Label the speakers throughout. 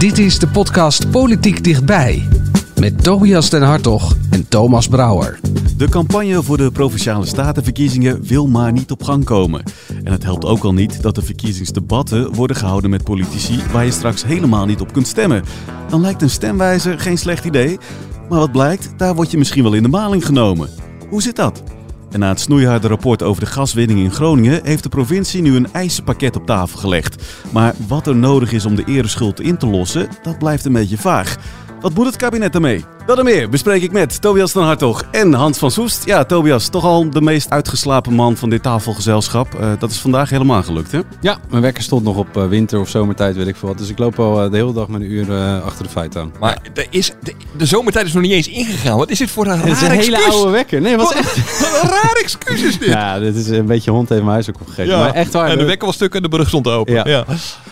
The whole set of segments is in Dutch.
Speaker 1: Dit is de podcast Politiek Dichtbij. Met Tobias den Hartog en Thomas Brouwer.
Speaker 2: De campagne voor de provinciale statenverkiezingen wil maar niet op gang komen. En het helpt ook al niet dat de verkiezingsdebatten worden gehouden met politici waar je straks helemaal niet op kunt stemmen. Dan lijkt een stemwijzer geen slecht idee. Maar wat blijkt, daar word je misschien wel in de maling genomen. Hoe zit dat? En na het snoeiharde rapport over de gaswinning in Groningen heeft de provincie nu een eisenpakket op tafel gelegd. Maar wat er nodig is om de ereschuld in te lossen, dat blijft een beetje vaag. Wat moet het kabinet ermee? Dat en meer bespreek ik met Tobias van Hartog en Hans van Soest. Ja, Tobias, toch al de meest uitgeslapen man van dit tafelgezelschap. Uh, dat is vandaag helemaal gelukt, hè?
Speaker 3: Ja, mijn wekker stond nog op uh, winter- of zomertijd, weet ik veel wat. Dus ik loop al uh, de hele dag met een uur achter de feiten aan.
Speaker 4: Maar er is, de, de, zomertijd is nog niet eens ingegaan. Wat is dit voor een raar
Speaker 3: Het is een hele oude wekker. Nee, wat,
Speaker 4: echt... Wat een raar excuus is dit.
Speaker 3: Ja, dit is een beetje hond heeft mijn huis ook opgegeven.
Speaker 4: Ja.
Speaker 3: Maar echt waar.
Speaker 4: En de wekker was stuk en de brug stond open.
Speaker 3: Ja.
Speaker 4: ja.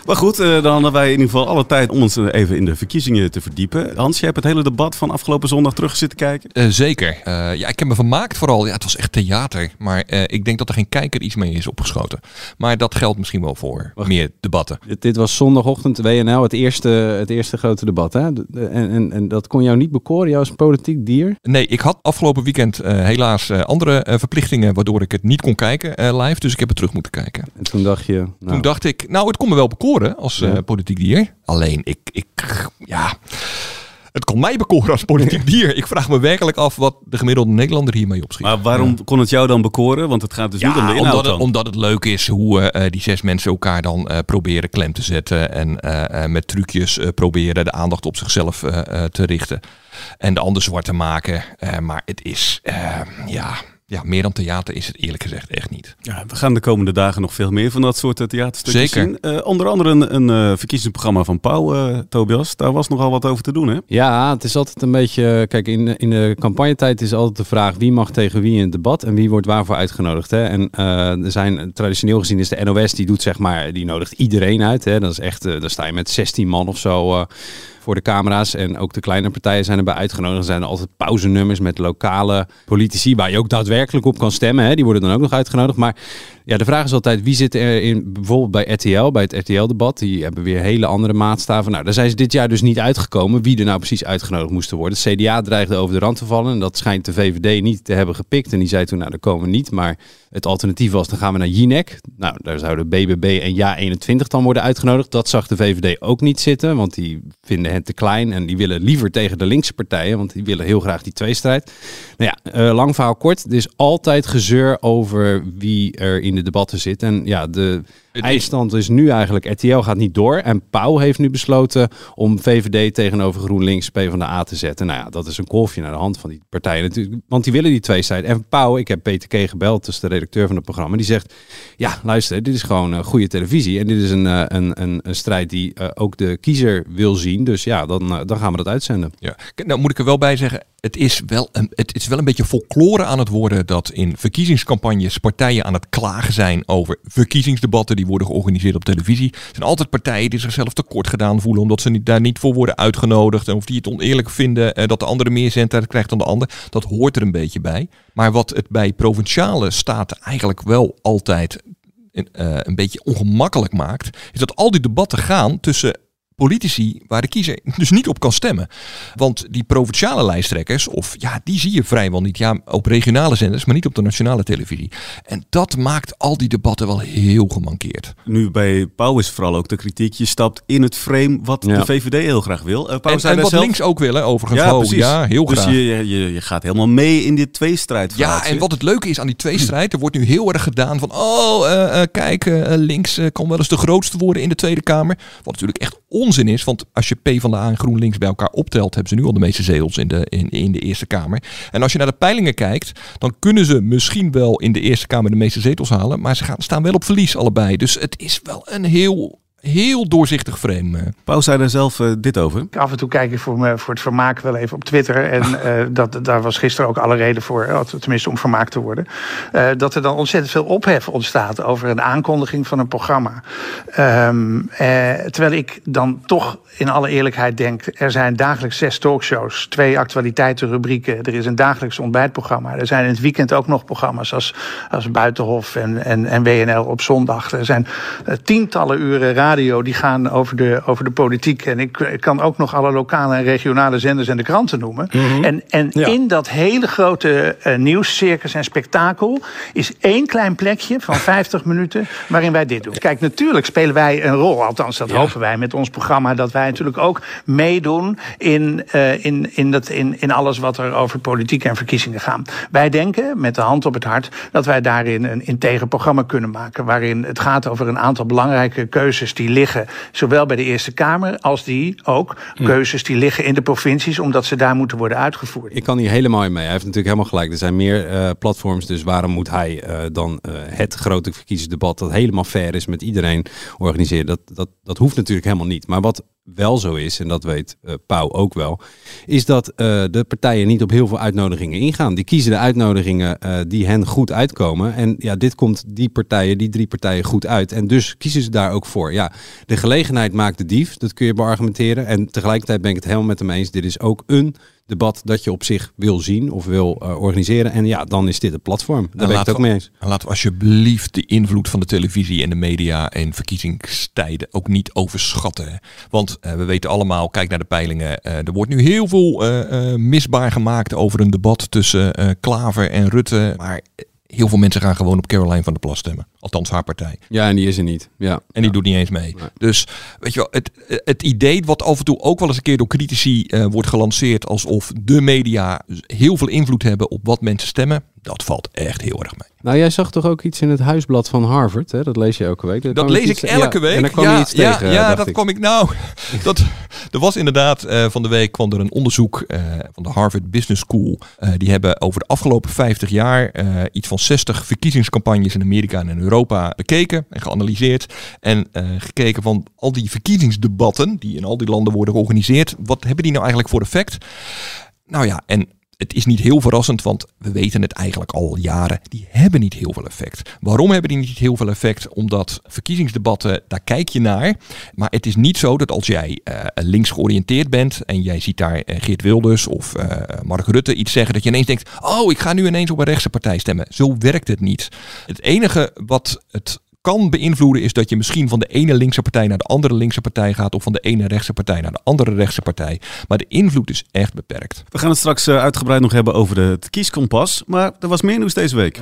Speaker 2: Maar goed, dan hadden wij in ieder geval alle tijd om ons even in de verkiezingen te verdiepen. Hans, jij hebt het hele debat van afgelopen zondag terug zitten kijken?
Speaker 4: Uh, zeker. Uh, ja, ik heb me vermaakt vooral. Ja, het was echt theater. Maar uh, ik denk dat er geen kijker iets mee is opgeschoten. Maar dat geldt misschien wel voor Wacht. meer debatten.
Speaker 3: Dit, dit, was zondagochtend WNL, het eerste, het eerste grote debat. Hè? En, en, en dat kon jou niet bekoren, jou als politiek dier?
Speaker 4: Nee, ik had afgelopen weekend helaas andere verplichtingen... waardoor ik het niet kon kijken live. Dus ik heb het terug moeten kijken.
Speaker 3: En toen dacht je... Nou.
Speaker 4: Toen dacht ik, nou, het kon me wel bekoren als ja. politiek dier. Alleen, ik, ik ja... Het kon mij bekoren als politiek dier. Ik vraag me werkelijk af wat de gemiddelde Nederlander hiermee opschiet.
Speaker 2: Maar waarom ja. kon het jou dan bekoren? Want het gaat dus
Speaker 4: ja,
Speaker 2: niet om de inhoud
Speaker 4: omdat het,
Speaker 2: dan.
Speaker 4: omdat het leuk is hoe uh, die zes mensen elkaar dan uh, proberen klem te zetten. En uh, met trucjes proberen de aandacht op zichzelf te richten. En de ander zwart te maken. maar het is, ja... Ja, meer dan theater is het eerlijk gezegd echt niet.
Speaker 2: Ja, we gaan de komende dagen nog veel meer van dat soort theaterstukjes
Speaker 4: Zeker.
Speaker 2: zien. Uh, onder andere een, een uh, verkiezingsprogramma van Pauw, uh, Tobias. Daar was nogal wat over te doen, hè?
Speaker 3: Ja, het is altijd een beetje... Kijk, in, in de campagnetijd is altijd de vraag... wie mag tegen wie in het debat en wie wordt waarvoor uitgenodigd. Hè? En er zijn, traditioneel gezien is de NOS, die doet zeg maar... die nodigt iedereen uit. Hè? Dat is echt... daar sta je met 16 man of zo voor de camera's. En ook de kleine partijen zijn erbij uitgenodigd. Er zijn altijd pauzenummers met lokale politici waar je ook daadwerkelijk op kan stemmen. Hè. Die worden dan ook nog uitgenodigd. Maar ja, de vraag is altijd wie zit er in, bijvoorbeeld bij RTL, bij het RTL-debat. Die hebben weer hele andere maatstaven. Nou, daar zijn ze dit jaar dus niet uitgekomen wie er nou precies uitgenodigd moesten worden. CDA dreigde over de rand te vallen. En dat schijnt de VVD niet te hebben gepikt. En die zei toen, nou, daar komen we niet. Maar het alternatief was, dan gaan we naar Jinek. Nou, daar zouden BBB en Ja21 dan worden uitgenodigd. Dat zag de VVD ook niet zitten, want die vinden het te klein. En die willen liever tegen de linkse partijen, want die willen heel graag die tweestrijd. Nou ja, uh, lang verhaal kort. Er is altijd gezeur over wie er in de debatten zit. En ja, de eindstand is nu eigenlijk, RTL gaat niet door. En Pauw heeft nu besloten om VVD tegenover GroenLinks PvdA te zetten. Nou ja, dat is een kolfje naar de hand van die partijen natuurlijk. Want die willen die tweestrijd. En Pauw, ik heb Peter K. gebeld, dus de redacteur van het programma. Die zegt, ja luister, dit is gewoon uh, goede televisie. En dit is een, uh, een, een, een strijd die uh, ook de kiezer wil zien. Dus ja, dan, dan gaan we dat uitzenden.
Speaker 4: Ja, nou moet ik er wel bij zeggen, het is wel een, het is wel een beetje folklore aan het worden dat in verkiezingscampagnes partijen aan het klagen zijn over verkiezingsdebatten die worden georganiseerd op televisie. Er zijn altijd partijen die zichzelf tekort gedaan voelen omdat ze daar niet voor worden uitgenodigd en of die het oneerlijk vinden eh, dat de andere meer zendtijd krijgt dan de ander. Dat hoort er een beetje bij. Maar wat het bij provinciale staten eigenlijk wel altijd uh, een beetje ongemakkelijk maakt, is dat al die debatten gaan tussen politici waar de kiezer dus niet op kan stemmen. Want die provinciale lijsttrekkers, of ja, die zie je vrijwel niet. Ja, op regionale zenders, maar niet op de nationale televisie. En dat maakt al die debatten wel heel gemankeerd.
Speaker 2: Nu bij Pauw is vooral ook de kritiek, je stapt in het frame wat
Speaker 3: Ja.
Speaker 2: de VVD heel graag wil. Uh, Pauw
Speaker 4: En,
Speaker 2: zei
Speaker 4: en wat
Speaker 2: zelf-
Speaker 4: links ook willen, overigens.
Speaker 2: Ja,
Speaker 4: Oh,
Speaker 2: precies.
Speaker 4: ja, heel
Speaker 2: dus
Speaker 4: graag.
Speaker 2: je, je, je gaat helemaal mee in dit tweestrijd.
Speaker 4: Ja, en wat het leuke is aan die tweestrijd, er wordt nu heel erg gedaan van, oh, eh, eh, kijk, links kan wel eens de grootste worden in de Tweede Kamer. Wat natuurlijk echt onzin is, want als je P van de A en GroenLinks bij elkaar optelt, hebben ze nu al de meeste zetels in de, in, in de Eerste Kamer. En als je naar de peilingen kijkt, dan kunnen ze misschien wel in de Eerste Kamer de meeste zetels halen, maar ze gaan, staan wel op verlies allebei. Dus het is wel een heel heel doorzichtig frame. eh.
Speaker 2: Pauw zei daar zelf eh, dit over.
Speaker 5: Af en toe kijk ik voor, me, voor het vermaak wel even op Twitter. En eh, dat, daar was gisteren ook alle reden voor, tenminste om vermaakt te worden. eh, dat er dan ontzettend veel ophef ontstaat over een aankondiging van een programma. Ehm, eh, terwijl ik dan toch in alle eerlijkheid denk: er zijn dagelijks zes talkshows, twee actualiteitenrubrieken. Er is een dagelijks ontbijtprogramma. Er zijn in het weekend ook nog programma's als, als Buitenhof en, en, en WNL op zondag. Er zijn tientallen uren radio die gaan over de, over de politiek. En ik, ik kan ook nog alle lokale en regionale zenders en de kranten noemen. En, en in dat hele grote eh, nieuwscircus en spektakel is één klein plekje van 50 minuten waarin wij dit doen. Kijk, natuurlijk spelen wij een rol, althans dat hopen wij met ons programma, dat wij natuurlijk ook meedoen in, eh, in, in, dat, in, in alles wat er over politiek en verkiezingen gaan. Wij denken, met de hand op het hart, dat wij daarin een integer programma kunnen maken. Waarin het gaat over een aantal belangrijke keuzes die liggen, zowel bij de Eerste Kamer als die ook keuzes die liggen in de provincies, omdat ze daar moeten worden uitgevoerd.
Speaker 3: Ik kan hier helemaal in mee. Hij heeft natuurlijk helemaal gelijk. Er zijn meer eh, platforms, dus waarom moet hij eh, dan eh, het grote verkiezingsdebat dat helemaal fair is met iedereen organiseren? Dat, dat, dat hoeft natuurlijk helemaal niet. Maar wat wel zo is, en dat weet eh Pauw ook wel, is dat eh, de partijen niet op heel veel uitnodigingen ingaan. Die kiezen de uitnodigingen eh, die hen goed uitkomen. En ja, dit komt die partijen, die drie partijen goed uit. En dus kiezen ze daar ook voor. Ja, de gelegenheid maakt de dief, dat kun je beargumenteren. En tegelijkertijd ben ik het helemaal met hem eens. Dit is ook een debat dat je op zich wil zien of wil eh, organiseren. En ja, dan is dit een platform. Daar ben ik het ook mee eens.
Speaker 4: En laten we alsjeblieft de invloed van de televisie en de media en verkiezingstijden ook niet overschatten. Want eh, we weten allemaal, kijk naar de peilingen, eh, er wordt nu heel veel misbaar gemaakt over een debat tussen Klaver en Rutte. Maar heel veel mensen gaan gewoon op Caroline van der Plas stemmen. Althans haar partij.
Speaker 3: Ja, en die is er niet. Ja.
Speaker 4: En die doet niet eens mee. Dus weet je wel, het, het idee wat af en toe ook wel eens een keer door critici eh, wordt gelanceerd alsof de media heel veel invloed hebben op wat mensen stemmen, dat valt echt heel erg mee.
Speaker 3: Nou, jij zag toch ook iets in het huisblad van Harvard, hè? Dat lees je elke week. Daar
Speaker 4: Dat lees ik elke
Speaker 3: ja,
Speaker 4: week.
Speaker 3: En kwam
Speaker 4: ja,
Speaker 3: je iets
Speaker 4: ja,
Speaker 3: tegen,
Speaker 4: ja, dat
Speaker 3: ik.
Speaker 4: kwam ik nou. Dat, er was inderdaad eh, van de week kwam er een onderzoek eh, van de Harvard Business School. Eh, die hebben over de afgelopen 50 jaar iets van 60 verkiezingscampagnes in Amerika en in Europa bekeken en geanalyseerd. En gekeken van al die verkiezingsdebatten die in al die landen worden georganiseerd. Wat hebben die nou eigenlijk voor effect? Nou ja, en het is niet heel verrassend, want we weten het eigenlijk al jaren. Die hebben niet heel veel effect. Waarom hebben die niet heel veel effect? Omdat verkiezingsdebatten, daar kijk je naar. Maar het is niet zo dat als jij eh, links georiënteerd bent en jij ziet daar eh, Geert Wilders of eh, Mark Rutte iets zeggen, dat je ineens denkt: Oh, ik ga nu ineens op een rechtse partij stemmen. Zo werkt het niet. Het enige wat het kan beïnvloeden is dat je misschien van de ene linkse partij naar de andere linkse partij gaat of van de ene rechtse partij naar de andere rechtse partij. Maar de invloed is echt beperkt.
Speaker 2: We gaan het straks eh, uitgebreid nog hebben over de, het kieskompas. Maar er was meer nieuws deze week.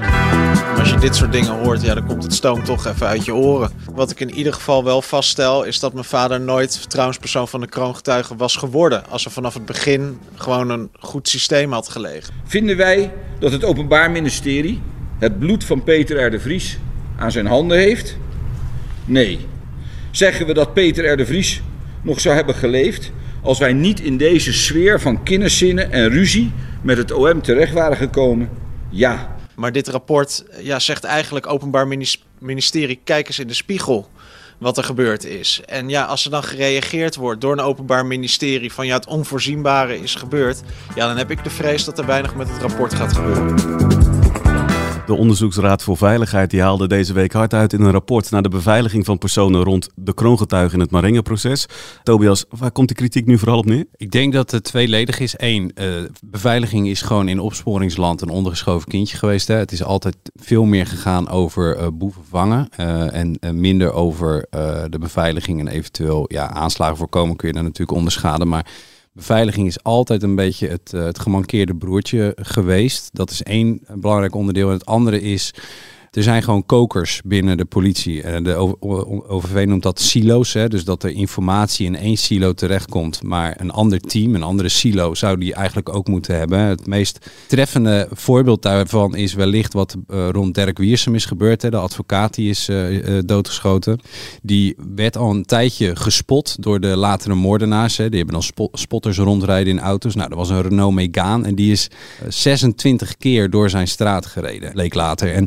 Speaker 6: Als je dit soort dingen hoort, ja, dan komt het stoom toch even uit je oren. Wat ik in ieder geval wel vaststel, is dat mijn vader nooit vertrouwenspersoon van de kroongetuigen was geworden. Als er vanaf het begin gewoon een goed systeem had gelegen.
Speaker 7: Vinden wij dat het Openbaar Ministerie het bloed van Peter R. de Vries aan zijn handen heeft? Nee. Zeggen we dat Peter R. de Vries nog zou hebben geleefd als wij niet in deze sfeer van kinderzinnen en ruzie met het OM terecht waren gekomen? Ja.
Speaker 6: Maar dit rapport ja, zegt eigenlijk Openbaar Minis- Ministerie, kijk eens in de spiegel wat er gebeurd is. En ja, als er dan gereageerd wordt door een Openbaar Ministerie van ja, het onvoorzienbare is gebeurd, ja, dan heb ik de vrees dat er weinig met het rapport gaat gebeuren.
Speaker 2: De Onderzoeksraad voor Veiligheid die haalde deze week hard uit in een rapport naar de beveiliging van personen rond de kroongetuigen in het Marengo-proces. Tobias, waar komt de kritiek nu vooral op neer?
Speaker 3: Ik denk dat het tweeledig is. Eén, eh, beveiliging is gewoon in opsporingsland een ondergeschoven kindje geweest. Hè. Het is altijd veel meer gegaan over eh, boeven vangen eh, en minder over de beveiliging en eventueel ja, aanslagen voorkomen kun je daar natuurlijk onderschaden. Maar beveiliging is altijd een beetje het, eh, het gemankeerde broertje geweest. Dat is één belangrijk onderdeel. En het andere is er zijn gewoon kokers binnen de politie. Eh, De OVV noemt dat silo's. Hè? Dus dat er informatie in één silo terechtkomt. Maar een ander team, een andere silo, zou die eigenlijk ook moeten hebben. Het meest treffende voorbeeld daarvan is wellicht wat eh, rond Dirk Wiersum is gebeurd. Hè? De advocaat die is eh, doodgeschoten. Die werd al een tijdje gespot door de latere moordenaars. Hè? Die hebben dan spo- spotters rondrijden in auto's. Nou, er was een Renault Megane en die is eh, 26 keer door zijn straat gereden, leek later. En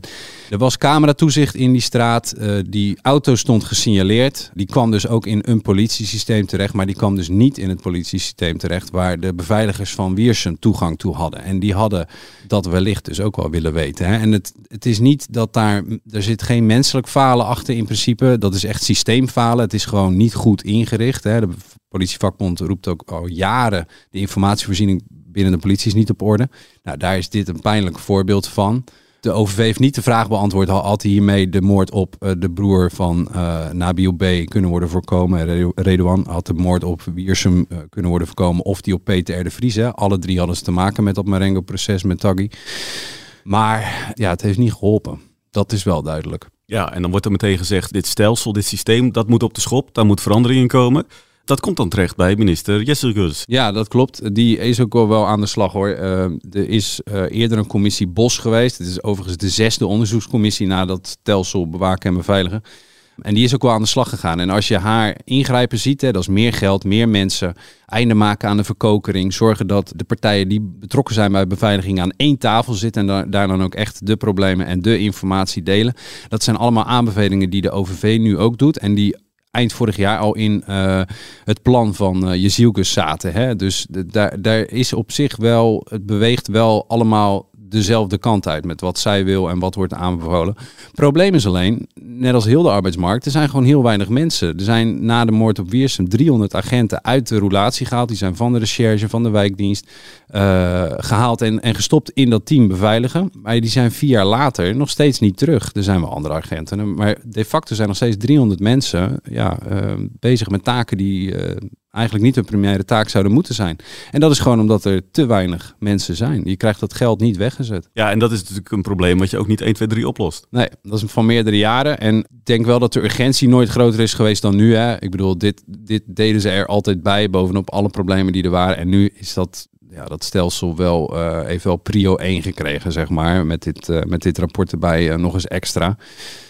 Speaker 3: was cameratoezicht in die straat. Uh, die auto stond gesignaleerd. Die kwam dus ook in een politiesysteem terecht. Maar die kwam dus niet in het politiesysteem terecht. Waar de beveiligers van Wiersum toegang toe hadden. En die hadden dat wellicht dus ook wel willen weten. Hè. En het, het is niet dat daar. Er zit geen menselijk falen achter in principe. Dat is echt systeemfalen. Het is gewoon niet goed ingericht. Hè. De politievakbond roept ook al jaren. De informatievoorziening binnen de politie is niet op orde. Nou, daar is dit een pijnlijk voorbeeld van. De OVV heeft niet de vraag beantwoord, had hiermee de moord op uh, de broer van uh, Nabil B. kunnen worden voorkomen. Redouan had de moord op Wiersum uh, kunnen worden voorkomen. Of die op Peter de Vries. Alle drie hadden ze te maken met dat Marengo-proces met Taggi. Maar ja, het heeft niet geholpen. Dat is wel duidelijk.
Speaker 2: Ja, en dan wordt er meteen gezegd, dit stelsel, dit systeem, dat moet op de schop. Daar moet verandering in komen. Dat komt dan terecht bij minister Gus.
Speaker 3: Ja, dat klopt. Die is ook wel aan de slag hoor. Uh, er is uh, eerder een commissie Bos geweest. Het is overigens de zesde onderzoekscommissie na dat stelsel bewaken en beveiligen. En die is ook wel aan de slag gegaan. En als je haar ingrijpen ziet, hè, dat is meer geld, meer mensen, einde maken aan de verkokering, zorgen dat de partijen die betrokken zijn bij beveiliging aan één tafel zitten en daar dan ook echt de problemen en de informatie delen. Dat zijn allemaal aanbevelingen die de OVV nu ook doet en die eind vorig jaar al in uh, het plan van uh, Jezielkus zaten. Hè? Dus daar is op zich wel, het beweegt wel allemaal dezelfde kant uit met wat zij wil en wat wordt aanbevolen. Probleem is alleen, net als heel de arbeidsmarkt, er zijn gewoon heel weinig mensen. Er zijn na de moord op Wiersum 300 agenten uit de roulatie gehaald. Die zijn van de recherche, van de wijkdienst uh, gehaald en, en gestopt in dat team beveiligen. Maar die zijn vier jaar later nog steeds niet terug. Er zijn wel andere agenten. Maar de facto zijn nog steeds 300 mensen ja, uh, bezig met taken die uh, eigenlijk niet een primaire taak zouden moeten zijn. En dat is gewoon omdat er te weinig mensen zijn. Je krijgt dat geld niet weggezet.
Speaker 2: Ja, en dat is natuurlijk een probleem wat je ook niet 1, 2, 3 oplost.
Speaker 3: Nee, dat is van meerdere jaren. En ik denk wel dat de urgentie nooit groter is geweest dan nu. Hè. Ik bedoel, dit, dit deden ze er altijd bij, bovenop alle problemen die er waren. En nu is dat ja, dat stelsel wel, uh, heeft wel prio 1 gekregen, zeg maar. Met dit, uh, met dit rapport erbij uh, nog eens extra.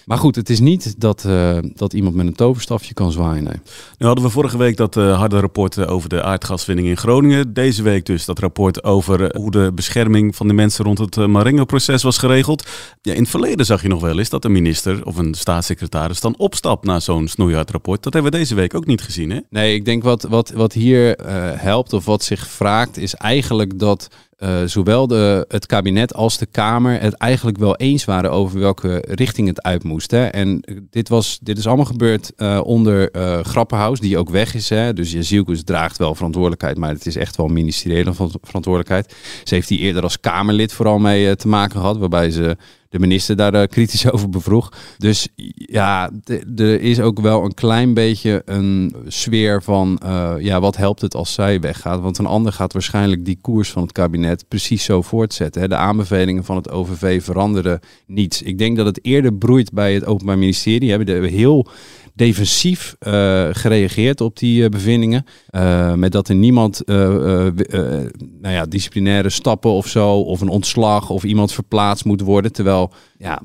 Speaker 3: Maar goed, het is niet dat, uh, dat iemand met een toverstafje kan zwaaien. Nee.
Speaker 2: Nu hadden we vorige week dat uh, harde rapport over de aardgaswinning in Groningen. Deze week dus dat rapport over uh, hoe de bescherming van de mensen rond het Marengo-proces was geregeld. Ja, in het verleden zag je nog wel eens dat een minister of een staatssecretaris dan opstapt na zo'n snoeihard rapport. Dat hebben we deze week ook niet gezien, hè?
Speaker 3: Nee, ik denk wat, wat, wat hier helpt of wat zich vraagt is eigenlijk dat uh, zowel de, het kabinet als de Kamer het eigenlijk wel eens waren over welke richting het uit moest. Hè. En dit, was, dit is allemaal gebeurd uh, onder uh, Grappenhaus, die ook weg is. Hè. Dus Jezielkus draagt wel verantwoordelijkheid, maar het is echt wel ministeriële verantwoordelijkheid. Ze heeft die eerder als Kamerlid vooral mee te maken gehad, waarbij ze de minister daar uh, kritisch over bevroeg. Dus ja, er is ook wel een klein beetje een sfeer van, uh, ja, wat helpt het als zij weggaat? Want een ander gaat waarschijnlijk die koers van het kabinet precies zo voortzetten. Hè? De aanbevelingen van het OVV veranderen niets. Ik denk dat het eerder broeit bij het Openbaar Ministerie. Hebben heel defensief uh, gereageerd op die bevindingen. Met dat er niemand nou ja, disciplinaire stappen of zo, of een ontslag of iemand verplaatst moet worden. Terwijl ja,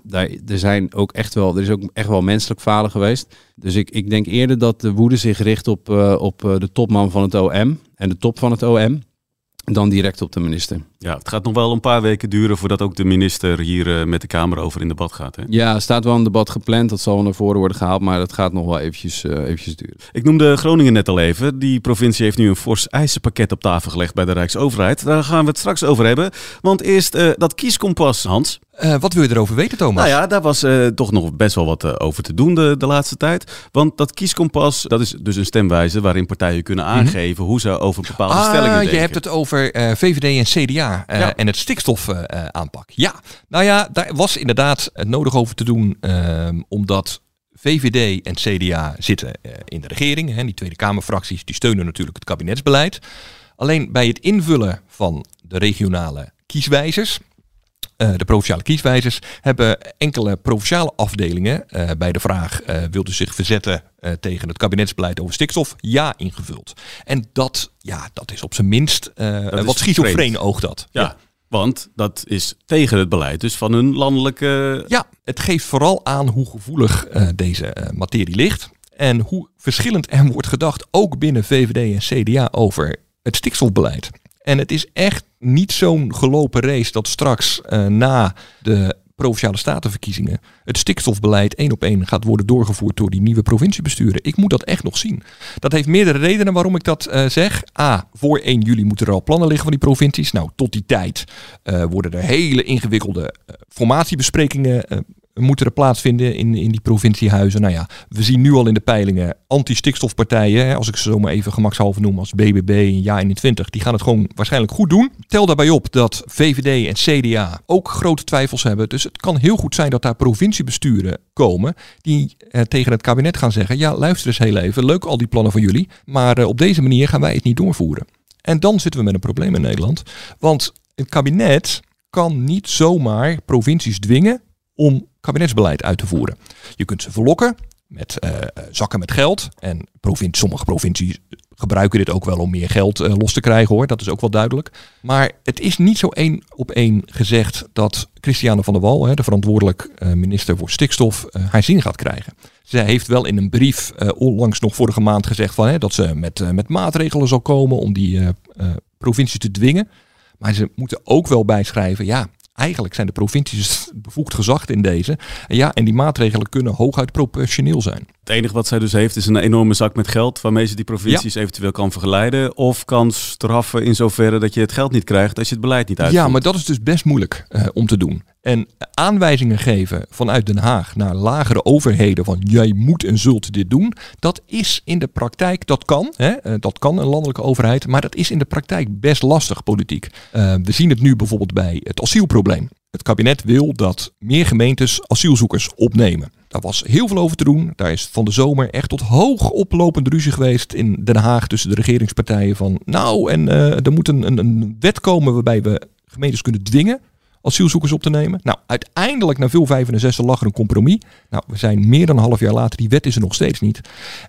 Speaker 3: er zijn ook echt wel, er is ook echt wel menselijk falen geweest. Dus ik, ik denk eerder dat de woede zich richt op, op de topman van het OM en de top van het OM dan direct op de minister.
Speaker 2: Ja, het gaat nog wel een paar weken duren voordat ook de minister hier uh, met de Kamer over in debat gaat. Hè?
Speaker 3: Ja, er staat wel een debat gepland. Dat zal naar voren worden gehaald, maar dat gaat nog wel eventjes, uh, eventjes duren.
Speaker 2: Ik noemde Groningen net al even. Die provincie heeft nu een fors eisenpakket op tafel gelegd bij de Rijksoverheid. Daar gaan we het straks over hebben. Want eerst uh, dat kieskompas, Hans.
Speaker 4: Uh, wat wil je erover weten, Thomas?
Speaker 2: Nou ja, daar was uh, toch nog best wel wat uh, over te doen de, de laatste tijd. Want dat kieskompas, dat is dus een stemwijze waarin partijen kunnen aangeven mm -hmm. hoe ze over bepaalde
Speaker 4: ah,
Speaker 2: stellingen denken.
Speaker 4: Je hebt het over VVD en CDA ja. en het stikstofaanpak. ja, nou ja, daar was inderdaad nodig over te doen, ehm, omdat VVD en CDA zitten in de regering. Hè, die Tweede Kamerfracties die steunen natuurlijk het kabinetsbeleid. Alleen bij het invullen van de regionale kieswijzers de provinciale kieswijzers hebben enkele provinciale afdelingen uh, bij de vraag uh, wilt u zich verzetten tegen het kabinetsbeleid over stikstof ja ingevuld. En dat, ja, dat is op zijn minst wat schizofreen oogt dat.
Speaker 2: Ja. ja. Want dat is tegen het beleid dus van hun landelijke...
Speaker 4: Ja, het geeft vooral aan hoe gevoelig deze materie ligt. En hoe verschillend er wordt gedacht, ook binnen VVD en CDA, over het stikstofbeleid. En het is echt niet zo'n gelopen race dat straks uh, na de provinciale statenverkiezingen het stikstofbeleid één op één gaat worden doorgevoerd door die nieuwe provinciebesturen. Ik moet dat echt nog zien. Dat heeft meerdere redenen waarom ik dat uh, zeg. A, voor 1 juli moeten er al plannen liggen van die provincies. Nou, tot die tijd uh, worden er hele ingewikkelde uh, formatiebesprekingen moeten er plaatsvinden in, in die provinciehuizen. Nou ja, we zien nu al in de peilingen anti-stikstofpartijen, als ik ze zo maar even gemakshalve noem, als BBB en Ja21, die gaan het gewoon waarschijnlijk goed doen. Tel daarbij op dat VVD en CDA ook grote twijfels hebben. Dus het kan heel goed zijn dat daar provinciebesturen komen die eh, tegen het kabinet gaan zeggen, ja luister eens heel even, leuk al die plannen van jullie, maar eh, op deze manier gaan wij het niet doorvoeren. En dan zitten we met een probleem in Nederland, want het kabinet kan niet zomaar provincies dwingen om kabinetsbeleid uit te voeren. Je kunt ze verlokken met uh, zakken met geld. En provincie, sommige provincies gebruiken dit ook wel om meer geld uh, los te krijgen hoor. Dat is ook wel duidelijk. Maar het is niet zo één op één gezegd dat Christiane van der Wal, hè, de verantwoordelijk uh, minister voor stikstof, haar zin gaat krijgen. Zij heeft wel in een brief onlangs nog vorige maand gezegd van, hè, dat ze met, met maatregelen zal komen om die provincies te dwingen. Maar ze moeten ook wel bijschrijven, ja, Eigenlijk zijn de provincies bevoegd gezag in deze. En ja, en die maatregelen kunnen hooguit proportioneel zijn.
Speaker 2: Het enige wat zij dus heeft is een enorme zak met geld waarmee ze die provincies eventueel kan vergeleiden. Of kan straffen in zoverre dat je het geld niet krijgt als je het beleid niet uitvoert.
Speaker 4: Ja, maar dat is dus best moeilijk uh, om te doen. En aanwijzingen geven vanuit Den Haag naar lagere overheden van jij moet en zult dit doen. Dat is in de praktijk, dat kan. Hè, uh, dat kan een landelijke overheid. Maar dat is in de praktijk best lastig politiek. Uh, we zien het nu bijvoorbeeld bij het asielprobleem. Het kabinet wil dat meer gemeentes asielzoekers opnemen. Daar was heel veel over te doen. Daar is van de zomer echt tot hoog oplopende ruzie geweest in Den Haag tussen de regeringspartijen. Van nou, en uh, er moet een, een, een wet komen waarbij we gemeentes kunnen dwingen asielzoekers op te nemen. Nou, uiteindelijk na veel 65 lag er een compromis. Nou, we zijn meer dan een half jaar later, die wet is er nog steeds niet.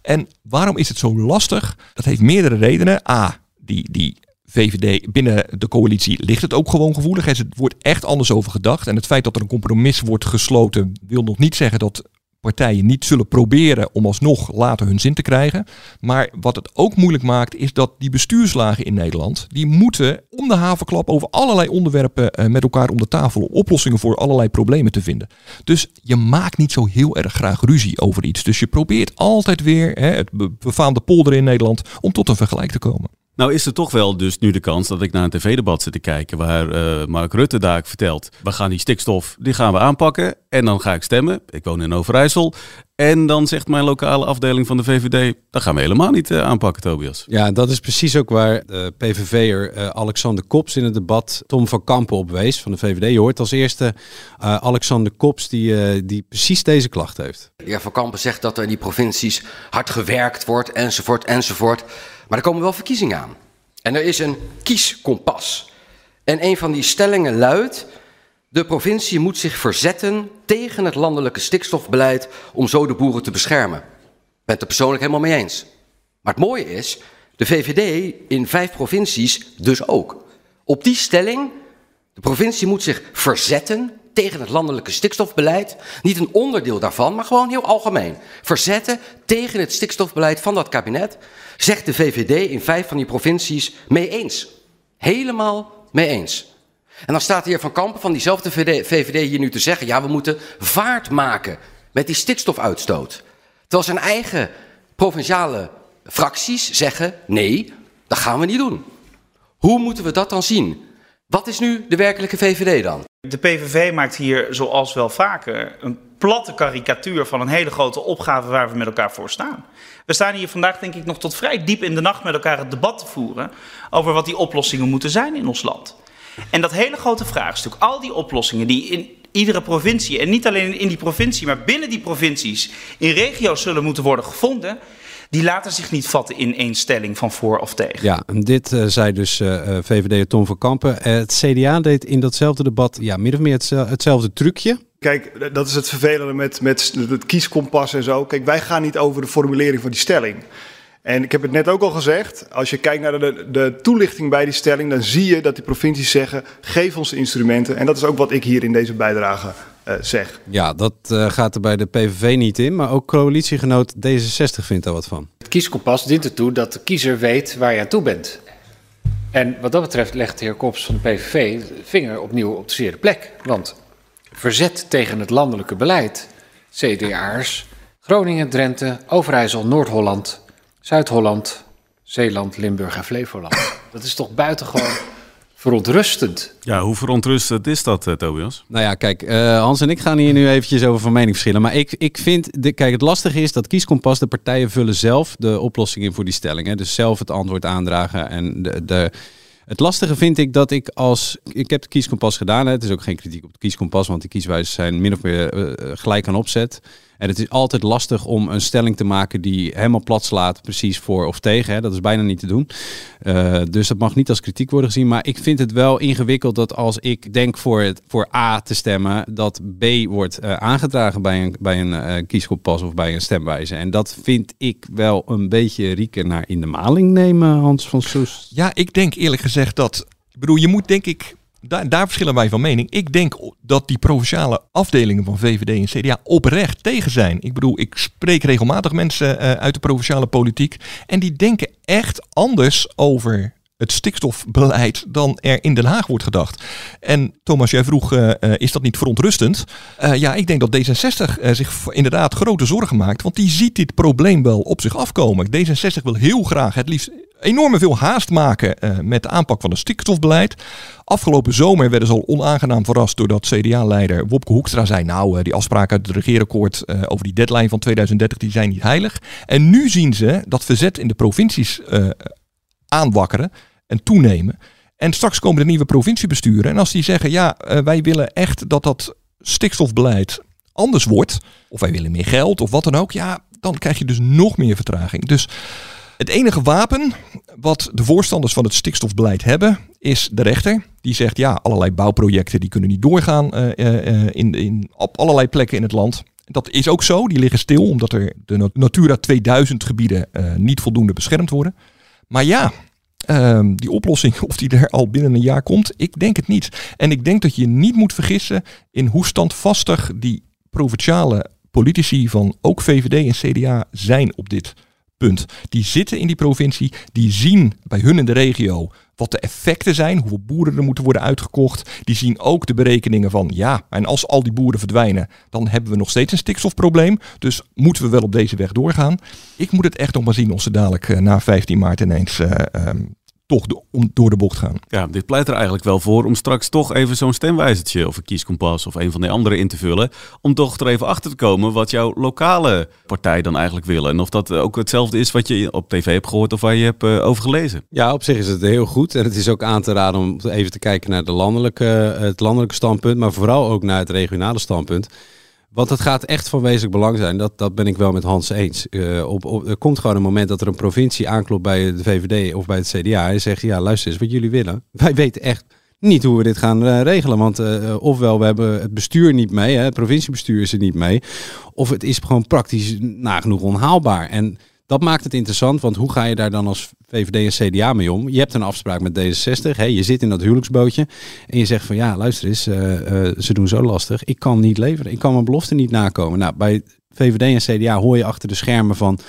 Speaker 4: En waarom is het zo lastig? Dat heeft meerdere redenen. A, die, die VVD binnen de coalitie ligt het ook gewoon gevoelig. Er wordt echt anders over gedacht. En het feit dat er een compromis wordt gesloten wil nog niet zeggen dat partijen niet zullen proberen om alsnog later hun zin te krijgen. Maar wat het ook moeilijk maakt, is dat die bestuurslagen in Nederland, die moeten om de havenklap over allerlei onderwerpen eh, met elkaar om de tafel oplossingen voor allerlei problemen te vinden. Dus je maakt niet zo heel erg graag ruzie over iets. Dus je probeert altijd weer hè, het befaamde polder in Nederland om tot een vergelijk te komen.
Speaker 2: Nou is er toch wel dus nu de kans dat ik naar een tv-debat zit te kijken waar uh, Mark Rutte daar vertelt, we gaan die stikstof, die gaan we aanpakken en dan ga ik stemmen. Ik woon in Overijssel en dan zegt mijn lokale afdeling van de VVD, dat gaan we helemaal niet uh, aanpakken, Tobias.
Speaker 3: Ja, dat is precies ook waar de PVV'er uh, Alexander Kops in het debat Tom van Kampen op wees van de VVD. Je hoort als eerste uh, Alexander Kops die, die precies deze klacht heeft.
Speaker 8: De heer Van Kampen zegt dat er in die provincies hard gewerkt wordt enzovoort enzovoort. Maar er komen wel verkiezingen aan. En er is een kieskompas. En een van die stellingen luidt: de provincie moet zich verzetten tegen het landelijke stikstofbeleid om zo de boeren te beschermen. Ik ben het er persoonlijk helemaal mee eens. Maar het mooie is, de VVD in vijf provincies dus ook. Op die stelling, de provincie moet zich verzetten tegen het landelijke stikstofbeleid. Niet een onderdeel daarvan, maar gewoon heel algemeen. Verzetten tegen het stikstofbeleid van dat kabinet. Zegt de VVD in vijf van die provincies mee eens. Helemaal mee eens. En dan staat de heer Van Kampen van diezelfde VVD hier nu te zeggen: ja, we moeten vaart maken met die stikstofuitstoot. Terwijl zijn eigen provinciale fracties zeggen: nee, dat gaan we niet doen. Hoe moeten we dat dan zien? Wat is nu de werkelijke VVD dan?
Speaker 9: De PVV maakt hier, zoals wel vaker, een platte karikatuur van een hele grote opgave waar we met elkaar voor staan. We staan hier vandaag, denk ik, nog tot vrij diep in de nacht met elkaar het debat te voeren over wat die oplossingen moeten zijn in ons land. En dat hele grote vraagstuk, al die oplossingen die in iedere provincie, en niet alleen in die provincie, maar binnen die provincies, in regio's zullen moeten worden gevonden, die laten zich niet vatten in één stelling van voor of tegen.
Speaker 3: Ja, en dit uh, zei dus uh, VVD Tom van Kampen. Uh, het CDA deed in datzelfde debat ja, min of meer het, hetzelfde trucje.
Speaker 10: Kijk, dat is het vervelende met, met het kieskompas en zo. Kijk, wij gaan niet over de formulering van die stelling. En ik heb het net ook al gezegd, als je kijkt naar de, de toelichting bij die stelling, dan zie je dat die provincies zeggen, geef ons instrumenten. En dat is ook wat ik hier in deze bijdrage zeg.
Speaker 3: Ja, dat uh, gaat er bij de PVV niet in, maar ook coalitiegenoot D66 vindt daar wat van.
Speaker 11: Het kieskompas dient ertoe dat de kiezer weet waar je aan toe bent. En wat dat betreft legt de heer Kops van de PVV de vinger opnieuw op de zere plek. Want verzet tegen het landelijke beleid. CDA'ers, Groningen, Drenthe, Overijssel, Noord-Holland, Zuid-Holland, Zeeland, Limburg en Flevoland. Dat is toch buitengewoon verontrustend.
Speaker 2: Ja, hoe verontrustend is dat, uh, Tobias?
Speaker 3: Nou ja, kijk, uh, Hans en ik gaan hier nu eventjes over van mening verschillen. Maar ik, ik vind, de, kijk, het lastige is dat Kieskompas, de partijen vullen zelf de oplossing in voor die stelling. Hè? Dus zelf het antwoord aandragen en de... de het lastige vind ik dat ik als. Ik heb de kieskompas gedaan. Hè. Het is ook geen kritiek op de kieskompas, want die kieswijzen zijn min of meer uh, gelijk aan opzet. En het is altijd lastig om een stelling te maken die helemaal plat slaat, precies voor of tegen. Hè. Dat is bijna niet te doen. Uh, dus dat mag niet als kritiek worden gezien. Maar ik vind het wel ingewikkeld dat als ik denk voor, het, voor A te stemmen, dat B wordt uh, aangedragen bij een, bij een uh, of bij een stemwijze. En dat vind ik wel een beetje rieken naar in de maling nemen, Hans van Soes.
Speaker 4: Ja, ik denk eerlijk gezegd dat. Ik bedoel, je moet denk ik daar, daar, verschillen wij van mening. Ik denk dat die provinciale afdelingen van VVD en CDA oprecht tegen zijn. Ik bedoel, ik spreek regelmatig mensen uh, uit de provinciale politiek. En die denken echt anders over het stikstofbeleid dan er in Den Haag wordt gedacht. En Thomas, jij vroeg, uh, uh, is dat niet verontrustend? Ja, ik denk dat D66 zich inderdaad grote zorgen maakt, want die ziet dit probleem wel op zich afkomen. D66 wil heel graag het liefst enorme veel haast maken met de aanpak van het stikstofbeleid. Afgelopen zomer werden ze al onaangenaam verrast doordat CDA-leider Wopke Hoekstra zei, nou, die afspraken uit het regeerakkoord over die deadline van 2030, die zijn niet heilig. En nu zien ze dat verzet in de provincies aanwakkeren en toenemen. En straks komen de nieuwe provinciebesturen. En als die zeggen, ja, wij willen echt dat dat stikstofbeleid anders wordt. Of wij willen meer geld of wat dan ook. Ja, dan krijg je dus nog meer vertraging. Dus het enige wapen wat de voorstanders van het stikstofbeleid hebben, is de rechter. Die zegt, ja, allerlei bouwprojecten die kunnen niet doorgaan uh, uh, in, in, op allerlei plekken in het land. Dat is ook zo. Die liggen stil omdat er de Natura 2000 gebieden niet voldoende beschermd worden. Maar ja, um, die oplossing, of die er al binnen een jaar komt, ik denk het niet. En ik denk dat je niet moet vergissen in hoe standvastig die provinciale politici van ook VVD en CDA zijn op dit punt. Die zitten in die provincie, die zien bij hun in de regio wat de effecten zijn, hoeveel boeren er moeten worden uitgekocht. Die zien ook de berekeningen van ja, en als al die boeren verdwijnen, dan hebben we nog steeds een stikstofprobleem. Dus moeten we wel op deze weg doorgaan. Ik moet het echt nog maar zien of ze dadelijk uh, na 15 maart ineens uh, um, toch de, om, door de bocht gaan.
Speaker 2: Ja, dit pleit er eigenlijk wel voor om straks toch even zo'n stemwijzertje of een kieskompas of een van de andere in te vullen. Om toch er even achter te komen wat jouw lokale partij dan eigenlijk willen. En of dat ook hetzelfde is wat je op tv hebt gehoord of waar je hebt uh, over gelezen.
Speaker 3: Ja, op zich is het heel goed. En het is ook aan te raden om even te kijken naar de landelijke, het landelijke standpunt, maar vooral ook naar het regionale standpunt. Want het gaat echt van wezenlijk belang zijn. Dat, dat ben ik wel met Hans eens. Uh, op, op, er komt gewoon een moment dat er een provincie aanklopt bij de VVD of bij het CDA. En zegt, ja luister eens wat jullie willen. Wij weten echt niet hoe we dit gaan uh, regelen. Want uh, ofwel we hebben het bestuur niet mee. Hè, het provinciebestuur is er niet mee. Of het is gewoon praktisch nagenoeg onhaalbaar. En dat maakt het interessant, want hoe ga je daar dan als VVD en CDA mee om? Je hebt een afspraak met D66, hè, je zit in dat huwelijksbootje en je zegt van ja, luister eens, uh, uh, ze doen zo lastig, ik kan niet leveren, ik kan mijn belofte niet nakomen. Nou, bij VVD en CDA hoor je achter de schermen van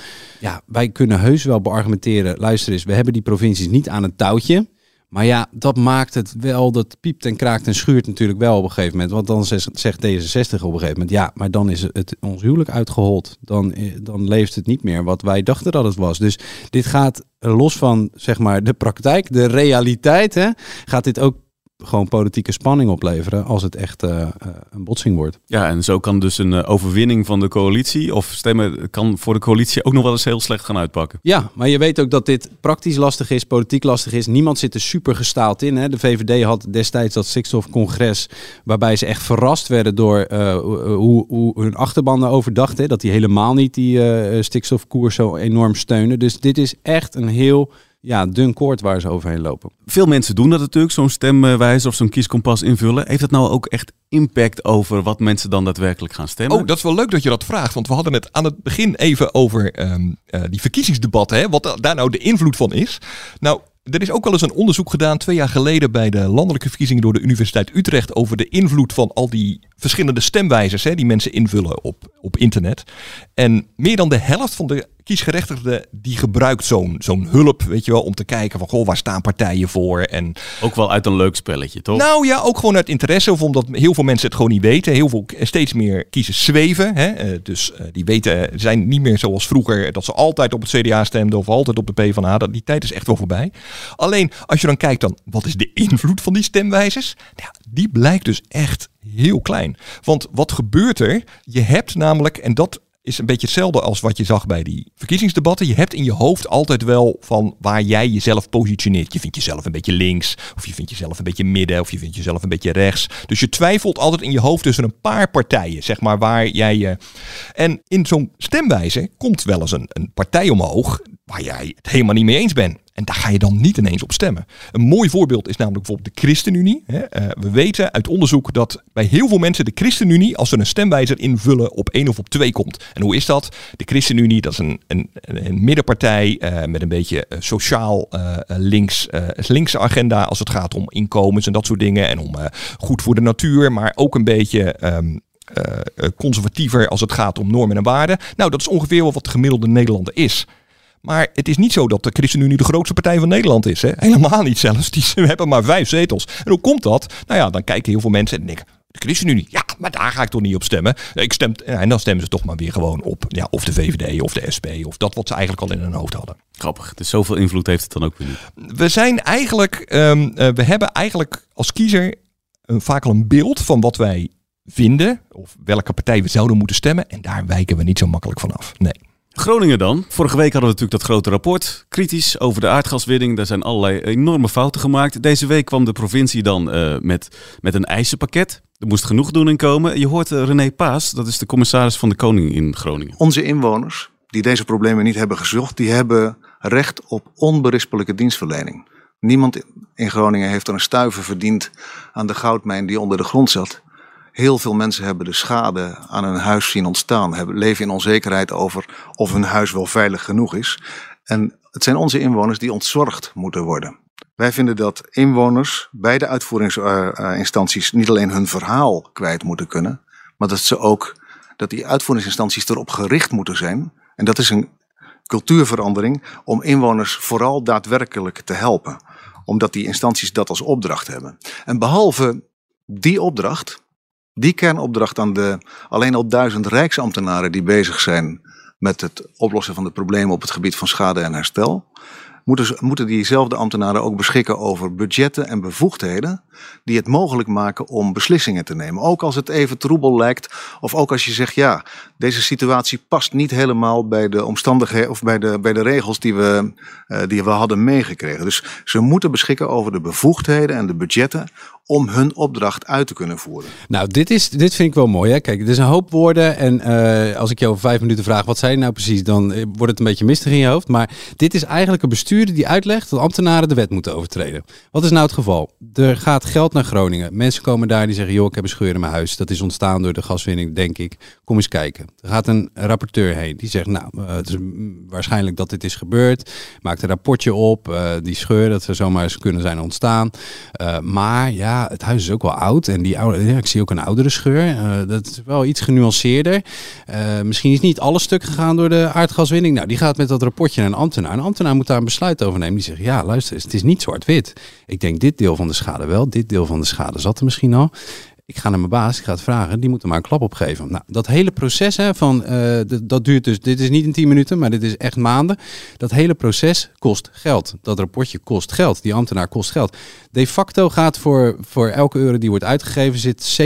Speaker 3: ja, wij kunnen heus wel beargumenteren, luister eens, we hebben die provincies niet aan het touwtje. Maar ja, dat maakt het wel, dat piept en kraakt en schuurt natuurlijk wel op een gegeven moment. Want dan zegt D66 op een gegeven moment, ja, maar dan is het ons huwelijk uitgehold. Dan, dan leeft het niet meer wat wij dachten dat het was. Dus dit gaat los van, zeg maar, de praktijk, de realiteit, hè, gaat dit ook gewoon politieke spanning opleveren als het echt uh, uh, een botsing wordt.
Speaker 2: Ja, en zo kan dus een uh, overwinning van de coalitie of stemmen kan voor de coalitie ook nog wel eens heel slecht gaan uitpakken.
Speaker 3: Ja, maar je weet ook dat dit praktisch lastig is, politiek lastig is. Niemand zit er super gestaald in. Hè. De VVD had destijds dat stikstofcongres waarbij ze echt verrast werden door hoe, hoe, hun achterban erover dachten. Dat die helemaal niet die stikstofkoers zo enorm steunen. Dus dit is echt een heel ja, dun koord waar ze overheen lopen.
Speaker 2: Veel mensen doen dat natuurlijk, zo'n stemwijzer of zo'n kieskompas invullen. Heeft dat nou ook echt impact over wat mensen dan daadwerkelijk gaan stemmen?
Speaker 4: Oh, dat is wel leuk dat je dat vraagt. Want we hadden het aan het begin even over um, uh, die verkiezingsdebatten. Hè, wat daar nou de invloed van is. Nou, er is ook wel eens een onderzoek gedaan twee jaar geleden bij de landelijke verkiezingen door de Universiteit Utrecht over de invloed van al die verschillende stemwijzers hè, die mensen invullen op, op internet. En meer dan de helft van de kiesgerechtigden die gebruikt zo'n zo'n hulp, weet je wel, om te kijken van goh, waar staan partijen voor en
Speaker 2: ook wel uit een leuk spelletje, toch?
Speaker 4: Nou ja, ook gewoon uit interesse of omdat heel veel mensen het gewoon niet weten. Heel veel steeds meer kiezers zweven, hè? Eh, dus uh, die weten zijn niet meer zoals vroeger dat ze altijd op het CDA stemden of altijd op de PvdA. Dat die tijd is echt wel voorbij. Alleen als je dan kijkt dan wat is de invloed van die stemwijzers? Nou, die blijkt dus echt heel klein. Want wat gebeurt er? Je hebt namelijk, en dat is een beetje hetzelfde als wat je zag bij die verkiezingsdebatten. Je hebt in je hoofd altijd wel van waar jij jezelf positioneert. Je vindt jezelf een beetje links, of je vindt jezelf een beetje midden, of je vindt jezelf een beetje rechts. Dus je twijfelt altijd in je hoofd tussen een paar partijen, zeg maar, waar jij je. En in zo'n stemwijze komt wel eens een, een partij omhoog waar jij het helemaal niet mee eens bent. En daar ga je dan niet ineens op stemmen. Een mooi voorbeeld is namelijk bijvoorbeeld de ChristenUnie. Uh, we weten uit onderzoek dat bij heel veel mensen de ChristenUnie, als ze een stemwijzer invullen, op één of op twee komt. En hoe is dat? De ChristenUnie, dat is een, een, een middenpartij uh, met een beetje uh, sociaal links, linkse agenda als het gaat om inkomens en dat soort dingen. En om goed voor de natuur, maar ook een beetje um, conservatiever als het gaat om normen en waarden. Nou, dat is ongeveer wel wat de gemiddelde Nederlander is. Maar het is niet zo dat de ChristenUnie de grootste partij van Nederland is. Hè? Helemaal niet zelfs. Die ze hebben maar vijf zetels. En hoe komt dat? Nou ja, dan kijken heel veel mensen en denken... De ChristenUnie, ja, maar daar ga ik toch niet op stemmen. Ik stem, en dan stemmen ze toch maar weer gewoon op ja, of de VVD of de SP of dat wat ze eigenlijk al in hun hoofd hadden.
Speaker 2: Grappig. Dus zoveel invloed heeft het dan ook weer niet.
Speaker 4: We zijn eigenlijk, um, uh, we hebben eigenlijk als kiezer een, vaak al een beeld van wat wij vinden of welke partij we zouden moeten stemmen. En daar wijken we niet zo makkelijk van af. Nee.
Speaker 2: Groningen dan. Vorige week hadden we natuurlijk dat grote rapport. Kritisch over de aardgaswinning. Daar zijn allerlei enorme fouten gemaakt. Deze week kwam de provincie dan uh, met, met een eisenpakket. Er moest genoeg doen komen. Je hoort uh, René Paas, dat is de commissaris van de Koning in Groningen.
Speaker 12: Onze inwoners die deze problemen niet hebben gezocht, die hebben recht op onberispelijke dienstverlening. Niemand in Groningen heeft er een stuiver verdiend aan de goudmijn die onder de grond zat. Heel veel mensen hebben de schade aan hun huis zien ontstaan, hebben, leven in onzekerheid over of hun huis wel veilig genoeg is. En het zijn onze inwoners die ontzorgd moeten worden. Wij vinden dat inwoners bij de uitvoeringsinstanties niet alleen hun verhaal kwijt moeten kunnen, maar dat ze ook dat die uitvoeringsinstanties erop gericht moeten zijn. En dat is een cultuurverandering om inwoners vooral daadwerkelijk te helpen. Omdat die instanties dat als opdracht hebben. En behalve die opdracht die kernopdracht aan de alleen al duizend rijksambtenaren die bezig zijn met het oplossen van de problemen op het gebied van schade en herstel, moeten, moeten diezelfde ambtenaren ook beschikken over budgetten en bevoegdheden die het mogelijk maken om beslissingen te nemen. Ook als het even troebel lijkt, of ook als je zegt, ja, deze situatie past niet helemaal bij de omstandigheden of bij de, bij de regels die we, uh, die we hadden meegekregen. Dus ze moeten beschikken over de bevoegdheden en de budgetten om hun opdracht uit te kunnen voeren.
Speaker 3: Nou, dit, is, dit vind ik wel mooi. Hè? Kijk, het is een hoop woorden. En uh, als ik je over vijf minuten vraag, wat zei je nou precies? Dan eh, wordt het een beetje mistig in je hoofd. Maar dit is eigenlijk een bestuurder die uitlegt dat ambtenaren de wet moeten overtreden. Wat is nou het geval? Er gaat geld naar Groningen. Mensen komen daar die zeggen, joh, ik heb een scheur in mijn huis. Dat is ontstaan door de gaswinning, denk ik. Kom eens kijken. Er gaat een rapporteur heen. Die zegt, nou, uh, het is waarschijnlijk dat dit is gebeurd. Maakt een rapportje op. Die scheur, dat zou zomaar eens kunnen zijn ontstaan. Maar ja, het huis is ook wel oud. En die oude, ik zie ook een oudere scheur. Uh, dat is wel iets genuanceerder. Uh, misschien is niet alles stuk gegaan door de aardgaswinning. Nou, die gaat met dat rapportje naar een ambtenaar. Een ambtenaar moet daar een besluit over nemen. Die zegt, ja, luister, het is niet zwart-wit. Ik denk dit deel van de schade wel, dit deel van de schade zat er misschien al. Ik ga naar mijn baas, ik ga het vragen, die moet er maar een klap op geven. Nou, dat hele proces hè, van, uh, dat duurt dus, dit is niet in 10 minuten, maar dit is echt maanden. Dat hele proces kost geld. Dat rapportje kost geld. Die ambtenaar kost geld. De facto gaat voor, voor elke euro die wordt uitgegeven, zit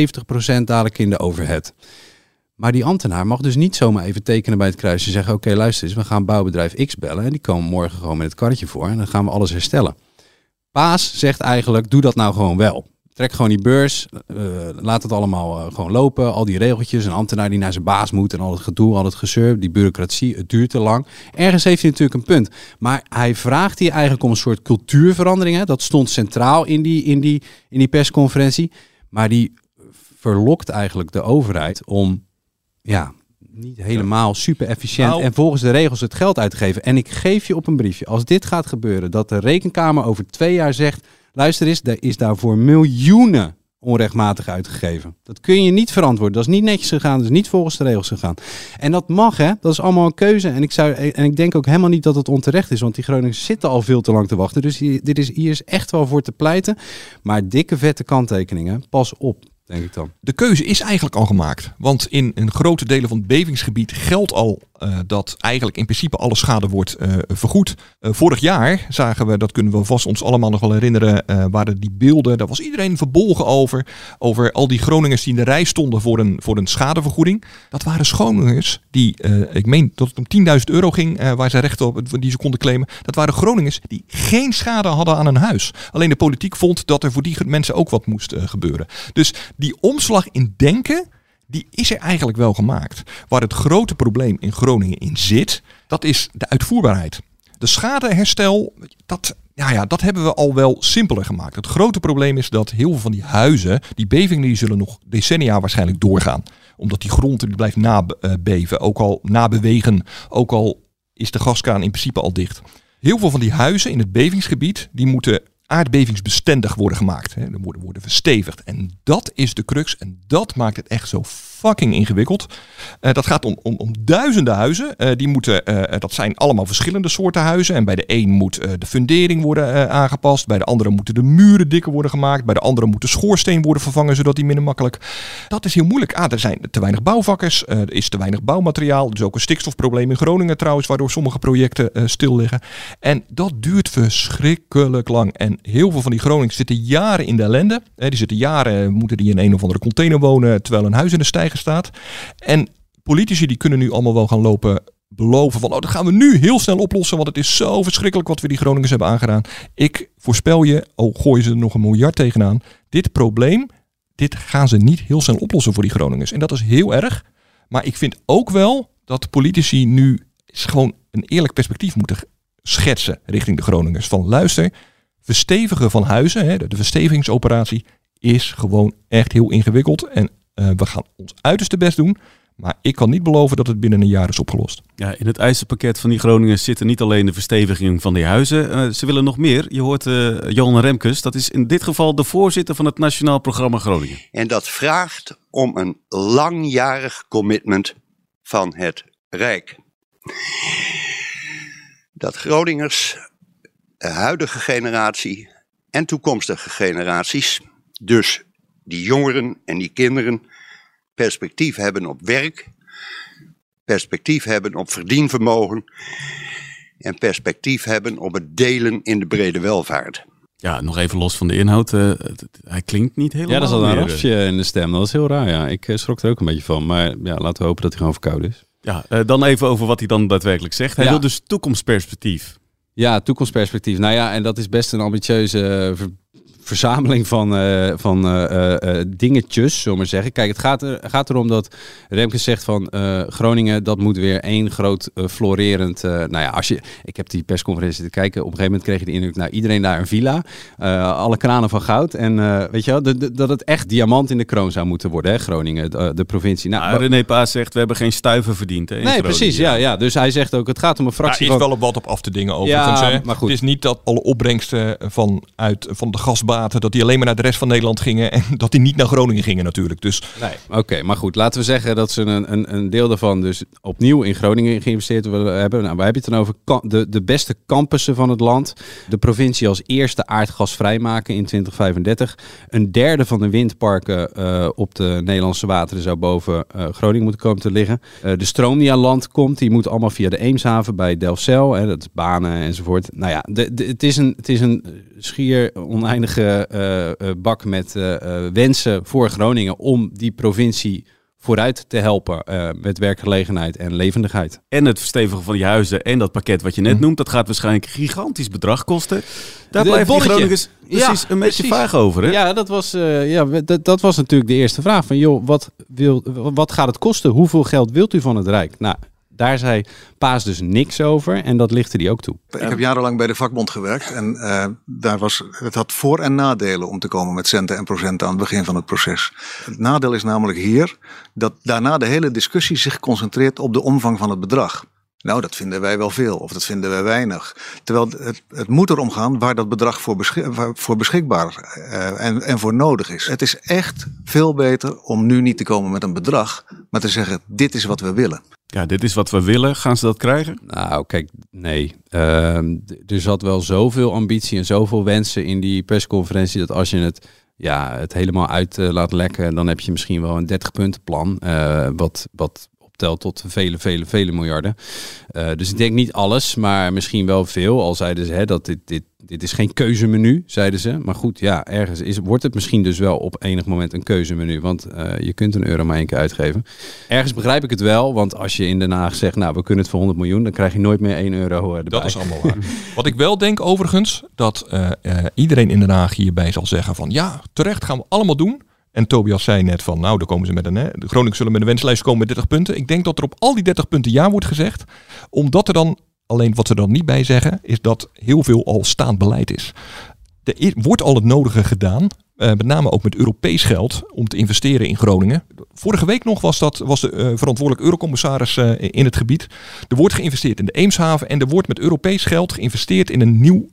Speaker 3: 70% dadelijk in de overhead. Maar die ambtenaar mag dus niet zomaar even tekenen bij het kruisje en zeggen: Oké, luister eens, we gaan bouwbedrijf X bellen. En die komen morgen gewoon met het karretje voor en dan gaan we alles herstellen. Paas zegt eigenlijk: Doe dat nou gewoon wel. Trek gewoon die beurs, uh, laat het allemaal uh, gewoon lopen. Al die regeltjes, een ambtenaar die naar zijn baas moet en al het gedoe, al het gezeur, die bureaucratie, het duurt te lang. Ergens heeft hij natuurlijk een punt. Maar hij vraagt hier eigenlijk om een soort cultuurverandering. Hè? Dat stond centraal in die, in, die, in die persconferentie. Maar die verlokt eigenlijk de overheid om ja, niet helemaal super efficiënt nou, en volgens de regels het geld uit te geven. En ik geef je op een briefje, als dit gaat gebeuren, dat de rekenkamer over twee jaar zegt Luister eens, er is daarvoor miljoenen onrechtmatig uitgegeven. Dat kun je niet verantwoorden. Dat is niet netjes gegaan, dat is niet volgens de regels gegaan. En dat mag, hè? Dat is allemaal een keuze. En ik, zou, en ik denk ook helemaal niet dat het onterecht is, want die Groningers zitten al veel te lang te wachten. Dus hier, dit is, hier is echt wel voor te pleiten. Maar dikke vette kanttekeningen, pas op. Denk ik dan.
Speaker 4: De keuze is eigenlijk al gemaakt. Want in een grote delen van het bevingsgebied geldt al uh, dat eigenlijk in principe alle schade wordt uh, vergoed. Uh, vorig jaar zagen we, dat kunnen we vast ons allemaal nog wel herinneren, waren die beelden, daar was iedereen verbolgen over. Over al die Groningers die in de rij stonden voor een, voor een schadevergoeding. Dat waren Groningers die, ik meen dat het om 10.000 euro ging, waar ze recht op die ze konden claimen. Dat waren Groningers die geen schade hadden aan hun huis. Alleen de politiek vond dat er voor die mensen ook wat moest gebeuren. Dus die omslag in denken die is er eigenlijk wel gemaakt. Waar het grote probleem in Groningen in zit, dat is de uitvoerbaarheid. De schadeherstel, dat, ja, ja, dat hebben we al wel simpeler gemaakt. Het grote probleem is dat heel veel van die huizen, die bevingen, die zullen nog decennia waarschijnlijk doorgaan. Omdat die grond die blijft nabeven, ook al nabewegen, ook al is de gaskraan in principe al dicht. Heel veel van die huizen in het bevingsgebied, die moeten aardbevingsbestendig worden gemaakt. Hè. Er worden, worden verstevigd. En dat is de crux. En dat maakt het echt zo fucking ingewikkeld. Uh, dat gaat om, om, om duizenden huizen. Uh, die moeten, uh, dat zijn allemaal verschillende soorten huizen. En bij de een moet de fundering worden aangepast. Bij de andere moeten de muren dikker worden gemaakt. Bij de andere moet de schoorsteen worden vervangen, zodat die minder makkelijk. Dat is heel moeilijk. Ah, er zijn te weinig bouwvakkers. er is te weinig bouwmateriaal. Er is ook een stikstofprobleem in Groningen trouwens, waardoor sommige projecten stil liggen. En dat duurt verschrikkelijk lang. En heel veel van die Groningers zitten jaren in de ellende. die zitten jaren, moeten die in een of andere container wonen, terwijl een huis in de stijger staat. En politici die kunnen nu allemaal wel gaan lopen beloven van, oh, dat gaan we nu heel snel oplossen, want het is zo verschrikkelijk wat we die Groningers hebben aangedaan. Ik voorspel je, oh, gooien ze er nog een miljard tegenaan, dit probleem, dit gaan ze niet heel snel oplossen voor die Groningers. En dat is heel erg. Maar ik vind ook wel dat politici nu gewoon een eerlijk perspectief moeten schetsen richting de Groningers. Van luister, verstevigen van huizen, hè, de verstevigingsoperatie, is gewoon echt heel ingewikkeld. En we gaan ons uiterste best doen. Maar ik kan niet beloven dat het binnen een jaar is opgelost.
Speaker 2: Ja, in het eisenpakket van die Groningen zitten niet alleen de versteviging van die huizen. Uh, ze willen nog meer. Je hoort uh, Johan Remkes, dat is in dit geval de voorzitter van het Nationaal Programma Groningen.
Speaker 13: En dat vraagt om een langjarig commitment van het Rijk. Dat Groningers de huidige generatie en toekomstige generaties, dus die jongeren en die kinderen, perspectief hebben op werk, perspectief hebben op verdienvermogen en perspectief hebben op het delen in de brede welvaart.
Speaker 2: Ja, nog even los van de inhoud. Uh, hij klinkt niet helemaal
Speaker 3: Ja, dat is al een rafje in de stem. Dat is heel raar, ja. Ik schrok er ook een beetje van. Maar ja, laten we hopen dat hij gewoon verkouden is.
Speaker 2: Ja, uh, dan even over wat hij dan daadwerkelijk zegt. Hij wil dus toekomstperspectief.
Speaker 3: Ja, toekomstperspectief. Nou ja, en dat is best een ambitieuze verzameling van, uh, van uh, uh, dingetjes, zullen we maar zeggen. Kijk, het gaat, er, gaat erom dat Remke zegt van Groningen, dat moet weer één groot florerend... nou ja, als je, ik heb die persconferentie te kijken. Op een gegeven moment kreeg je de indruk, nou iedereen daar een villa. alle kranen van goud. En weet je wel, de, de, dat het echt diamant in de kroon zou moeten worden, hè, Groningen, de, de provincie. Nou,
Speaker 2: nou, René Paas zegt, we hebben geen stuiven verdiend. Hè,
Speaker 3: nee, precies, ja, ja. Dus hij zegt ook, het gaat om een fractie
Speaker 4: ja, is wel op wat op af te dingen overigens. Ja, maar goed. Het is niet dat alle opbrengsten van, uit, van de gasbaan dat die alleen maar naar de rest van Nederland gingen en dat die niet naar Groningen gingen natuurlijk. Dus...
Speaker 3: Nee, oké, maar goed, laten we zeggen dat ze een, een, een deel daarvan dus opnieuw in Groningen geïnvesteerd willen hebben. Nou, waar heb je het dan over? De, de beste campussen van het land. De provincie als eerste aardgas vrijmaken in 2035. Een derde van de windparken uh, op de Nederlandse wateren zou boven uh, Groningen moeten komen te liggen. Uh, de stroom die aan land komt, die moet allemaal via de Eemshaven bij Delfzijl. Hè, dat banen enzovoort. Nou ja, de, het, is een, het is een schier oneindige uh, bak met wensen voor Groningen om die provincie vooruit te helpen met werkgelegenheid en levendigheid.
Speaker 2: En het verstevigen van die huizen en dat pakket wat je net hm. noemt, dat gaat waarschijnlijk een gigantisch bedrag kosten. Daar de Groningers precies een beetje vaag over. Hè?
Speaker 3: Ja, dat was, ja dat, dat was natuurlijk de eerste vraag. Van joh, wat, wil, wat gaat het kosten? Hoeveel geld wilt u van het Rijk? Nou, daar zei Paas dus niks over en dat lichtte hij ook toe.
Speaker 12: Ik heb jarenlang bij de vakbond gewerkt en uh, daar was, het had voor- en nadelen om te komen met centen en procenten aan het begin van het proces. Het nadeel is namelijk hier dat daarna de hele discussie zich concentreert op de omvang van het bedrag. Nou, dat vinden wij wel veel of dat vinden wij weinig. Terwijl het, het moet erom gaan waar dat bedrag voor, beschik, voor beschikbaar uh, en, en voor nodig is. Het is echt veel beter om nu niet te komen met een bedrag, maar te zeggen: dit is wat we willen.
Speaker 2: Ja, dit is wat we willen. Gaan ze dat krijgen?
Speaker 3: Nou, kijk, nee. Uh, er zat wel zoveel ambitie en zoveel wensen in die persconferentie dat als je het ja, het helemaal uit uh, laat lekken, dan heb je misschien wel een 30 punten plan. Uh, wat, wat optelt tot vele, vele, vele miljarden. Uh, dus ik denk niet alles, maar misschien wel veel. Al zeiden ze hè, dat dit, dit, dit is geen keuzemenu, zeiden ze. Maar goed, ja, ergens is, wordt het misschien dus wel op enig moment een keuzemenu. Want uh, je kunt een euro maar één keer uitgeven. Ergens begrijp ik het wel, want als je in Den Haag zegt, nou, we kunnen het voor 100 miljoen, dan krijg je nooit meer 1 euro erbij.
Speaker 4: Dat is allemaal waar. Wat ik wel denk overigens, dat uh, iedereen in Den Haag hierbij zal zeggen van, ja, terecht gaan we allemaal doen. En Tobias zei net van, nou, dan komen ze met een. Hè, de Groningen zullen met een wenslijst komen met 30 punten. Ik denk dat er op al die 30 punten ja wordt gezegd. Omdat er dan, alleen wat ze dan niet bij zeggen, is dat heel veel al staand beleid is. Er wordt al het nodige gedaan. Uh, met name ook met Europees geld om te investeren in Groningen. Vorige week nog was, dat, was de uh, verantwoordelijk eurocommissaris uh, in het gebied. Er wordt geïnvesteerd in de Eemshaven en er wordt met Europees geld geïnvesteerd in een nieuw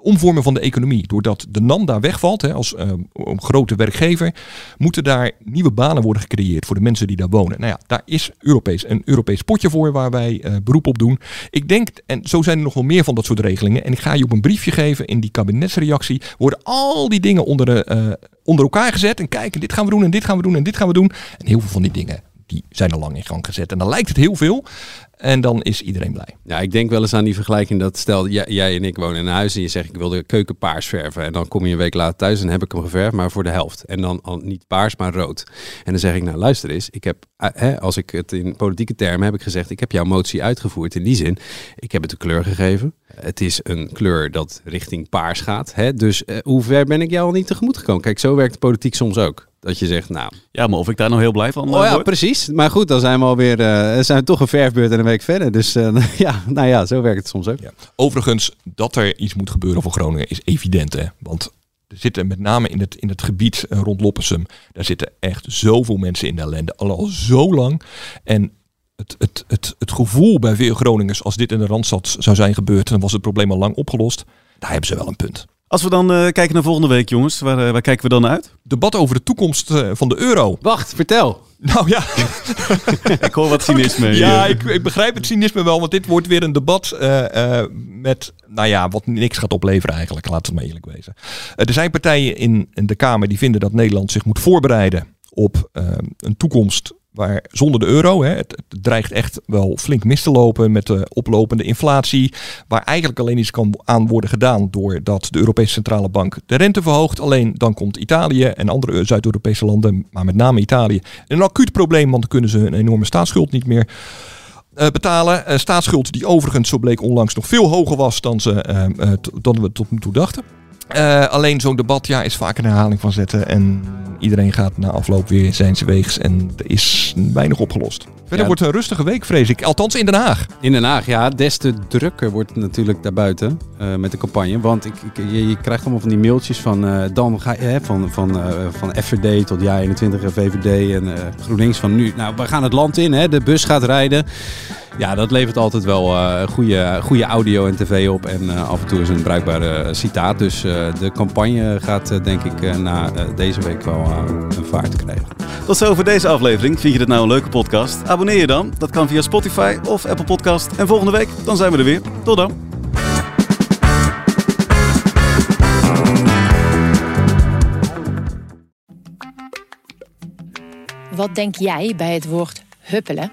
Speaker 4: omvormen van de economie. Doordat de NAM daar wegvalt hè, als uh, grote werkgever, moeten daar nieuwe banen worden gecreëerd voor de mensen die daar wonen. Nou ja, daar is Europees, een Europees potje voor waar wij uh, beroep op doen. Ik denk, en zo zijn er nog wel meer van dat soort regelingen. En ik ga je op een briefje geven in die kabinetsreactie. Worden al die dingen onder, de, uh, onder elkaar gezet. En kijken, dit gaan we doen en dit gaan we doen en dit gaan we doen. En heel veel van die dingen die zijn al lang in gang gezet. En dan lijkt het heel veel. En dan is iedereen blij.
Speaker 3: Ja, ik denk wel eens aan die vergelijking dat stel jij, en ik wonen in een huis en je zegt ik wil de keuken paars verven. En dan kom je een week later thuis en heb ik hem geverfd, maar voor de helft. En dan al niet paars, maar rood. En dan zeg ik nou luister eens, ik heb, hè, als ik het in politieke termen heb ik gezegd, ik heb jouw motie uitgevoerd. In die zin, ik heb het een kleur gegeven. Het is een kleur dat richting paars gaat. Hè? Dus uh, hoe ver ben ik jou al niet tegemoet gekomen? Kijk, zo werkt de politiek soms ook. Dat je zegt, nou...
Speaker 2: Ja, maar of ik daar nou heel blij van
Speaker 3: Oh ja, word? precies. Maar goed, dan zijn we alweer... Uh, zijn we toch een verfbeurt en een week verder. Dus uh, ja, nou ja, zo werkt het soms ook. Ja.
Speaker 4: Overigens, dat er iets moet gebeuren voor Groningen is evident, hè. Want er zitten met name in het, in het gebied rond Loppersum... daar zitten echt zoveel mensen in de ellende. Al, al zo lang. En het, het, het, het gevoel bij veel Groningers... als dit in de Randstad zou zijn gebeurd... dan was het probleem al lang opgelost. Daar hebben ze wel een punt.
Speaker 2: Als we dan uh, kijken naar volgende week, jongens, waar, uh, waar kijken we dan uit?
Speaker 4: Debat over de toekomst uh, van de euro.
Speaker 3: Wacht, vertel.
Speaker 4: Nou ja.
Speaker 2: ik hoor wat cynisme.
Speaker 4: Ja, ik, ik, begrijp het cynisme wel, want dit wordt weer een debat met, nou ja, wat niks gaat opleveren eigenlijk, laten we het maar eerlijk wezen. er zijn partijen in, in, de Kamer die vinden dat Nederland zich moet voorbereiden op een toekomst waar zonder de euro, hè, het, dreigt echt wel flink mis te lopen met de oplopende inflatie, waar eigenlijk alleen iets kan aan worden gedaan doordat de Europese Centrale Bank de rente verhoogt. Alleen dan komt Italië en andere Zuid-Europese landen, maar met name Italië, een acuut probleem, want dan kunnen ze een enorme staatsschuld niet meer uh, betalen. Uh, staatsschuld die overigens, zo bleek onlangs, nog veel hoger was dan, ze, uh, dan we tot nu toe dachten. Uh, alleen zo'n debat ja, is vaak een herhaling van zetten. En iedereen gaat na afloop weer zijn weegs. En er is weinig opgelost. Verder ja. wordt een rustige week, vrees ik. Althans in Den Haag.
Speaker 3: In Den Haag, ja. Des te drukker wordt het natuurlijk daarbuiten uh, met de campagne. Want ik, ik, je, je, krijgt allemaal van die mailtjes van... Uh, dan ga je hè, van, van, van FVD tot JA21 en VVD en GroenLinks van nu. Nou, we gaan het land in. Hè. De bus gaat rijden. Ja, dat levert altijd wel uh, goede, goede audio en tv op. En uh, af en toe is een bruikbare citaat. Dus de campagne gaat denk ik na deze week wel een vaart krijgen.
Speaker 2: Tot zover deze aflevering. Vind je dit nou een leuke podcast? Abonneer je dan. Dat kan via Spotify of Apple Podcast. En volgende week, dan zijn we er weer. Tot dan.
Speaker 14: Wat denk jij bij het woord huppelen?